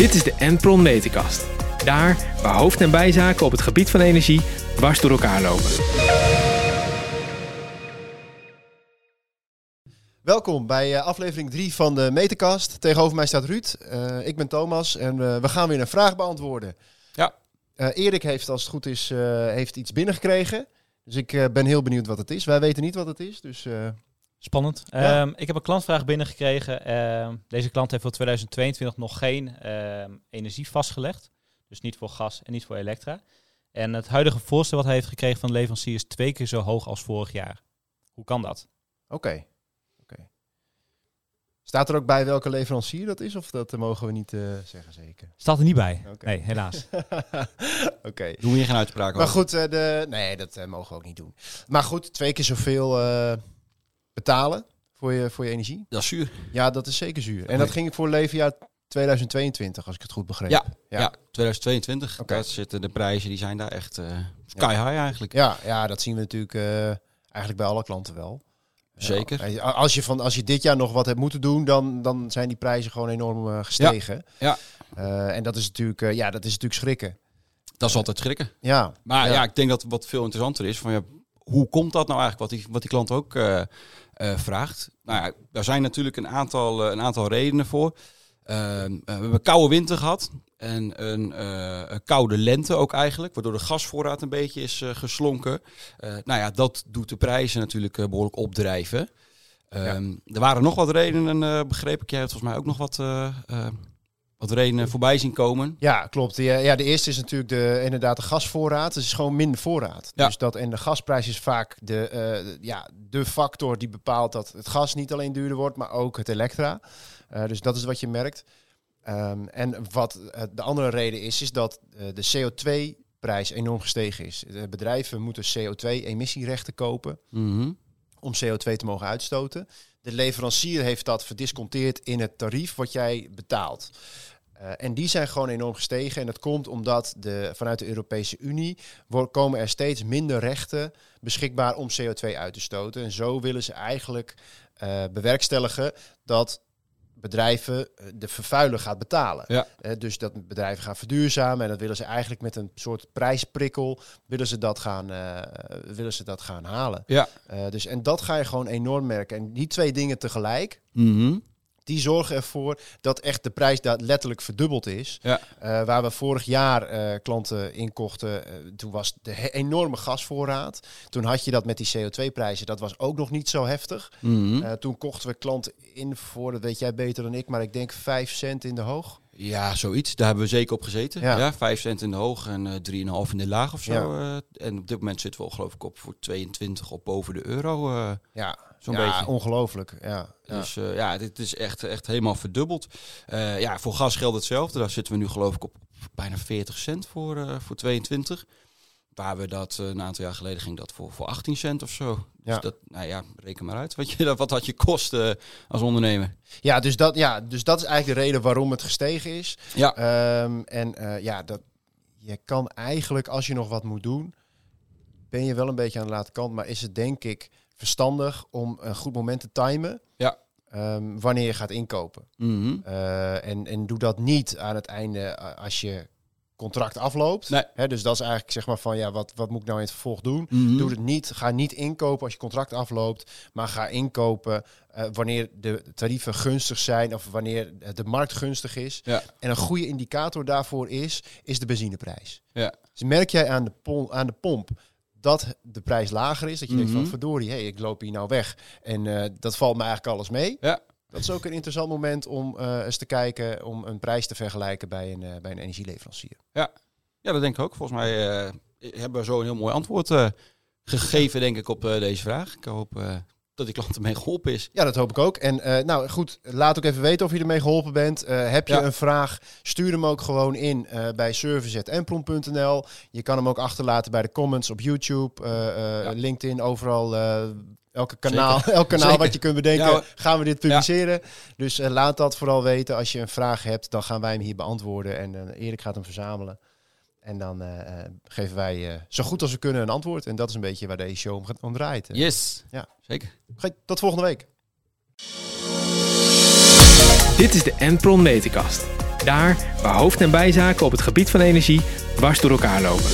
Dit is de Enpron Meterkast. Daar waar hoofd- en bijzaken op het gebied van energie dwars door elkaar lopen. Welkom bij eh, aflevering 3 van de Meterkast. Tegenover mij staat Ruud. Eh, ik ben Thomas en eh, we gaan weer een vraag beantwoorden. Ja. Eh, Erik heeft, als het goed is, eh, heeft iets binnengekregen. Dus ik eh, ben heel benieuwd wat het is. Wij weten niet wat het is, dus... Spannend. Ja. Ehm, ik heb een klantvraag binnengekregen. Ehm, deze klant heeft voor 2022 nog geen ehm, energie vastgelegd. Dus niet voor gas en niet voor elektra. En het huidige voorstel wat hij heeft gekregen van de leverancier is twee keer zo hoog als vorig jaar. Hoe kan dat? Oké. Oké. Staat er ook bij welke leverancier dat is? Of dat mogen we niet eh, zeggen zeker? Staat er niet bij. Oké. Nee, helaas. Oké. Doen we hier geen uitspraak Maar over. goed, eh, de, nee, dat eh, mogen we ook niet doen. Maar goed, twee keer zoveel eh, betalen voor je, voor je energie. Dat is zuur. Ja, dat is zeker zuur. En dat ging voor leefjaar 2022, als ik het goed begreep. Ja, Ja. ja. 2022. Oké. Daar zitten de prijzen, die zijn daar echt eh, sky high eigenlijk. Ja, ja, dat zien we natuurlijk eh, eigenlijk bij alle klanten wel. Zeker. Ja, als, je van, als je dit jaar nog wat hebt moeten doen, dan, dan zijn die prijzen gewoon enorm eh, gestegen. Ja. En dat is natuurlijk, ja, dat is natuurlijk schrikken. Dat is altijd schrikken. Ja, Maar Ja. ik denk dat wat veel interessanter is, van ja, hoe komt dat nou eigenlijk, wat die, wat die klant ook vraagt. Nou ja, daar zijn natuurlijk een aantal, eh, een aantal redenen voor. Eh, we hebben een koude winter gehad en een, eh, een koude lente ook eigenlijk, waardoor de gasvoorraad een beetje is eh, geslonken. Eh, nou ja, dat doet de prijzen natuurlijk eh, behoorlijk opdrijven. Ehm, Er waren nog wat redenen, eh, begreep ik. Jij hebt volgens mij ook nog wat, eh, eh, wat redenen voorbij zien komen. Ja, klopt. Ja, ja, de eerste is natuurlijk de, inderdaad de gasvoorraad. Het is gewoon minder voorraad. Ja. Dus dat, en de gasprijs is vaak de, eh, ja, de factor die bepaalt dat het gas niet alleen duurder wordt, maar ook het elektra. Eh, dus dat is wat je merkt. Ehm, en wat eh, de andere reden is, is dat eh, de CO2-prijs enorm gestegen is. De bedrijven moeten CO2-emissierechten kopen Mhm. om CO2 te mogen uitstoten. De leverancier heeft dat verdisconteerd in het tarief wat jij betaalt. Eh, en die zijn gewoon enorm gestegen. En dat komt omdat de, vanuit de Europese Unie komen er steeds minder rechten beschikbaar om CO2 uit te stoten. En zo willen ze eigenlijk eh, bewerkstelligen dat bedrijven eh, de vervuiler gaat betalen. Ja. Dus dat bedrijven gaan verduurzamen. En dat willen ze eigenlijk met een soort prijsprikkel willen ze dat gaan, willen ze dat gaan halen. Ja. Dus, en dat ga je gewoon enorm merken. En die twee dingen tegelijk, Mhm. Die zorgen ervoor dat echt de prijs daar letterlijk verdubbeld is. Ja. Eh, waar we vorig jaar eh, klanten inkochten, eh, toen was de enorme gasvoorraad. Toen had je dat met die CO2-prijzen, dat was ook nog niet zo heftig. Mhm. Toen kochten we klanten in voor, dat weet jij beter dan ik, maar ik denk 5 cent in de hoog. Ja, zoiets. Daar hebben we zeker op gezeten. Ja. Ja, 5 cent in de hoog en eh 3,5 in de laag of zo. Ja. eh. en op dit moment zitten we geloof ik op voor 22 op boven de euro. eh. Ja, Zo'n ja, beetje. ongelooflijk. Ja. Dus ja, dit is echt, echt helemaal verdubbeld. Ja, voor gas geldt hetzelfde. Daar zitten we nu geloof ik op bijna 40 cent voor, voor 22. Waar we dat eh, een aantal jaar geleden ging dat voor, voor 18 cent of zo. Dus Ja. dat, nou ja, reken maar uit. Wat, je, wat had je kosten als ondernemer? Ja, dus dat, ja, dus dat is eigenlijk de reden waarom het gestegen is. Ja. Ehm, en eh, ja, dat, je kan eigenlijk, als je nog wat moet doen, ben je wel een beetje aan de late kant. Maar is het denk ik verstandig om een goed moment te timen Ja. ehm, wanneer je gaat inkopen. Mhm. Eh, en, en doe dat niet aan het einde eh, als je contract afloopt. Nee. Hè, dus dat is eigenlijk zeg maar van, ja, wat, wat moet ik nou in het vervolg doen? Mhm. Doe het niet. Ga niet inkopen als je contract afloopt. Maar ga inkopen eh, wanneer de tarieven gunstig zijn of wanneer de markt gunstig is. Ja. En een goede indicator daarvoor is, is de benzineprijs. Ja. Dus merk jij aan de, pom- aan de pomp dat de prijs lager is, dat je denkt van Mhm. verdorie, hey, ik loop hier nou weg. En eh, dat valt me eigenlijk alles mee. Ja. Dat is ook een interessant moment om eh, eens te kijken, om een prijs te vergelijken bij een, eh, bij een energieleverancier. Ja, dat denk ik ook. Volgens mij eh, hebben we zo een heel mooi antwoord gegeven, denk ik, op deze vraag. Ik hoop dat die klant ermee geholpen is. Ja, dat hoop ik ook. En eh, nou goed, laat ook even weten of je ermee geholpen bent. Eh, heb je Ja. een vraag, stuur hem ook gewoon in eh, bij service.enpron.nl. Je kan hem ook achterlaten bij de comments op YouTube, Ja. LinkedIn, overal. Elke kanaal, Zeker. elk kanaal Zeker. wat je kunt bedenken, Ja, gaan we dit publiceren. Dus laat dat vooral weten. Als je een vraag hebt, dan gaan wij hem hier beantwoorden. En Erik gaat hem verzamelen. En dan eh, eh, geven wij eh, zo goed als we kunnen een antwoord. En dat is een beetje waar deze show om, gaat- om draait. Yes, Ja. zeker. Goed, Tot volgende week. Dit is de Enpron Meterkast. Daar waar hoofd- en bijzaken op het gebied van energie dwars door elkaar lopen.